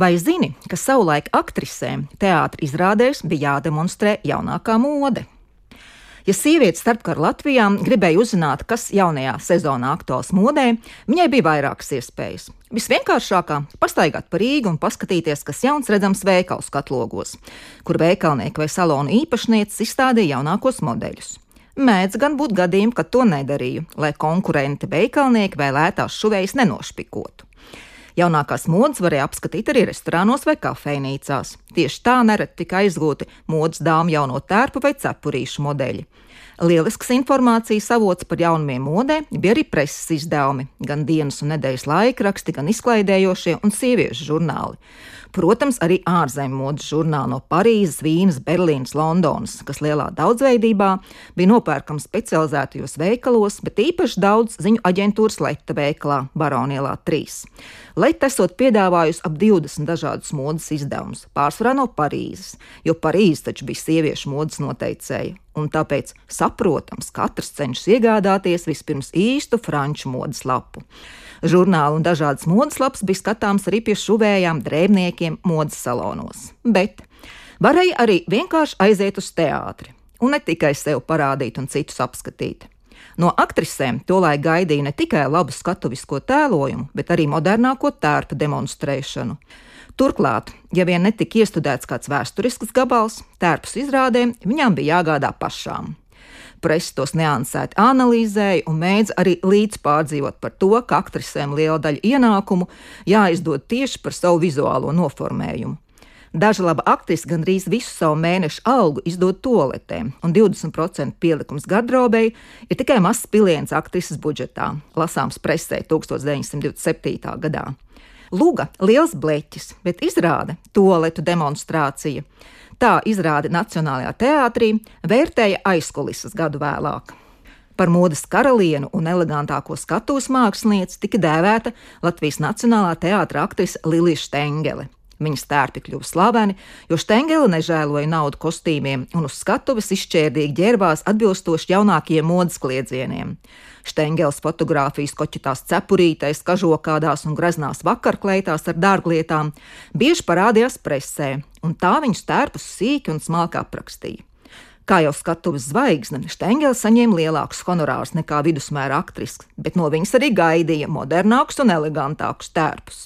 Vai zini, ka savulaik aktrisēm teātris izrādēs bija jādemonstrē jaunākā mode? Ja sieviete starpkara Latvijā gribēja uzzināt, kas jaunajā sezonā aktuāls modē, viņai bija vairākas iespējas. Visvienkāršākā - pastaigāt pa Rīgu un paskatīties, kas jauns redzams veikalu skatlogos, kur veikalnieki vai salonu īpašnieks izstādīja jaunākos modeļus. Mēdz gan būt gadījumi, kad to nedarīju, lai konkurenti veikalnieki vai lētās šuvējas nenošpikotu. Jaunākās modes varēja apskatīt arī restorānos vai kafejnīcās. Tieši tā nereti tika aizgūti modes dāmu jauno tērpu vai cepurīšu modeļi. Lielisks informācijas avots par jaunumiem modē bija arī preses izdevumi, gan dienas un nedēļas laikraksti, gan izklaidējošie un sieviešu žurnāli. Protams, arī ārzemju modes žurnāli no Parīzes, Vīnes, Berlīnas, Londonas, kas lielā daudzveidībā bija nopērkams specializētajos veikalos, bet īpaši daudz ziņu aģentūras Leta veikalā Baronielā 3. Leta esot piedāvājusi ap 20 dažādus modes izdevumus, pārsvarā no Parīzes, jo Parīze taču bija sieviešu modes noteicēja, un tāpēc saprotams, katrs cenšas iegādāties vispirms īstu franču modes lapu. Žurnāli un dažādas modes lapas bija skatāms arī pie šuvējām drēbniekiem modes salonos. Bet varēja arī vienkārši aiziet uz teātri un ne tikai sev parādīt un citus apskatīt. No aktrisēm tolaik gaidīja ne tikai labu skatuvisko tēlojumu, bet arī modernāko tērpu demonstrēšanu. Turklāt, ja vien netika iestudēts kāds vēsturisks gabals, tērpus izrādēm viņām bija jāgādā pašām. Presa tos neansēti analizēja un mēdz arī līdz pārdzīvot par to, ka aktrisēm liela daļa ienākumu jāizdod tieši par savu vizuālo noformējumu. Daža laba aktrise gandrīz visu savu mēnešu algu izdod toaletēm, un 20% pielikums gardrobei ir tikai mazs piliens aktrises budžetā, lasāms presē 1927. gadā. Luga liels bleķis, bet izrāda toaletu demonstrācija. Tā izrādi Nacionālajā teātrī vērtēja aizkulisas gadu vēlāk. Par modes karalienu un elegantāko skatuves mākslinieci tika dēvēta Latvijas Nacionālā teātra aktrise Lilija Stengele. Viņas tērpi kļuva slaveni, jo Stengela nežēloja naudu kostīmiem un uz skatuves izšķērdīgi ģērbās atbilstoši jaunākajiem modes kliedzieniem. Stengels fotografijas koķitās cepurītēs, kažokādās un greznās vakarkleitās ar dārglietām bieži parādījās presē, un tā viņus tērpus sīki un smalki aprakstīja. Kā jau skatuves zvaigzne, Stengels saņēma lielākus honorārus nekā vidusmēra aktris, bet no viņas arī gaidīja modernākus un elegantākus tērpus.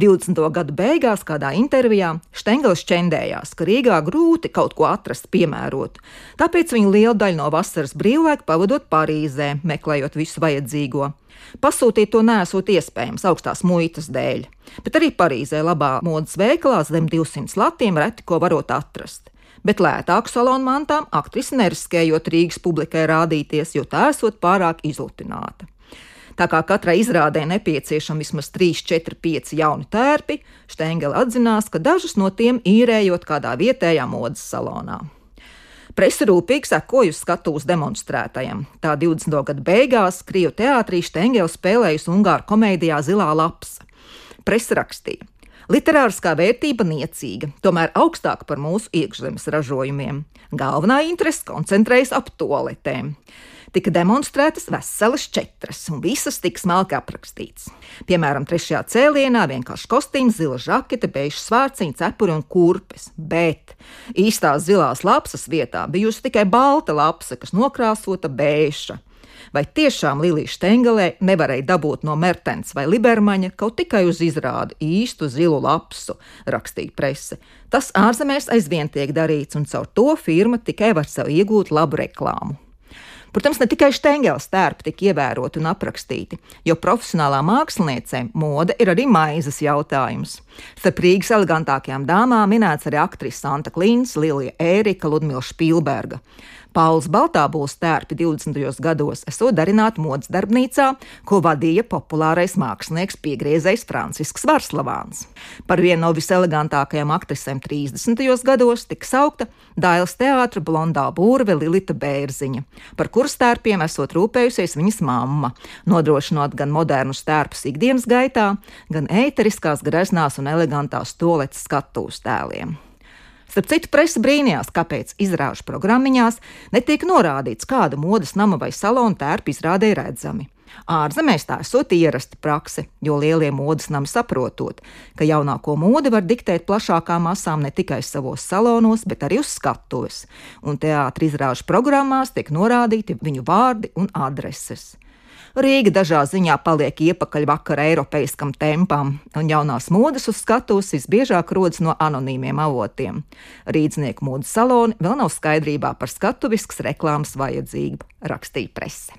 20. gada beigās kādā intervijā Stengels čendējās, ka Rīgā grūti kaut ko atrast piemērotu, tāpēc viņa lielu daļu no vasaras brīvlaika pavadot Parīzē, meklējot visu vajadzīgo. Pasūtīt to nesot iespējams augstās muitas dēļ, bet arī Parīzē labā modes veikalā zem 200 latiem reti ko varot atrast bet lētāku salonu mantām aktrise neriskējot Rīgas publikai rādīties, jo tā esot pārāk izlutināta. Tā kā katrai izrādē nepieciešami vismaz 3, 4, 5 jauni tērpi, Stengela atzinās, ka dažus no tiem īrējot kādā vietējā modes salonā. Presa rūpīgi sekoja uz skatuves demonstrētajam. Tā 20. gada beigās Krievu teātrī Stengela spēlējusi Ungāru komēdijā Zilā lapsa. Presa rakstīja: Literāriskā vērtība niecīga, tomēr augstāka par mūsu iekšzemes ražojumiem. Galvenā interese koncentrējas ap toaletēm tika demonstrētas veselas četras, un visas tika smalki aprakstītas. Piemēram, trešajā cēlienā vienkārši kostīms, zila žakete, beigšu svārciņa, cepuri un kurpes, bet īstās zilās lapsas vietā bijusi tikai balta lapsa, kas nokrāsota bēša. Vai tiešām Lilija Štengelē nevarēja dabūt no Mertens vai Libermaņa kaut tikai uz izrādi īstu zilu lapsu, rakstīja prese. Tas ārzemēs aizvien tiek darīts, un caur to firma tikai var sev iegūt labu reklāmu. Protams, ne tikai Stengels tērpi tika ievēroti un aprakstīti, jo profesionālā māksliniecei mode ir arī maizes jautājums. Starp Rīgas elegantākajām dāmām minēts arī aktrise Santa Klīns, Lilija Ērika, Ludmila Špilberga. Pauls Baltābuls tērpi 20. gados esot darināti modes darbnīcā, ko vadīja populārais mākslinieks piegriezējs Francisks Varslavāns. Par vienu no viselegantākajām aktrisēm 30. gados tika saukta Dailas teātra blondā būrve Lilita Bērziņa, par kuras tērpiem esot rūpējusies viņas mamma, nodrošinot gan modernus tērpus ikdienas gaitā, gan ēteriskās, greznās un elegantās toaletes skatuves tēliem. Starp citu, presa brīnījās, kāpēc izrāžu programmiņās netiek norādīts, kāda modes nama vai salona tērpa izrādē redzami. Ārzemēs tā esot ierasta prakse, jo lielie modes nami saprotot, ka jaunāko modi var diktēt plašākām masām ne tikai savos salonos, bet arī uz skatuves, un teātris izrāžu programmās tiek norādīti viņu vārdi un adreses. Rīga dažā ziņā paliek iepakaļ vakara eiropeiskam tempam, un jaunās modes uz skatuves visbiežāk rodas no anonīmiem avotiem. Rīdznieku modes saloni vēl nav skaidrībā par skatuvisks reklāmas vajadzību, rakstīja prese.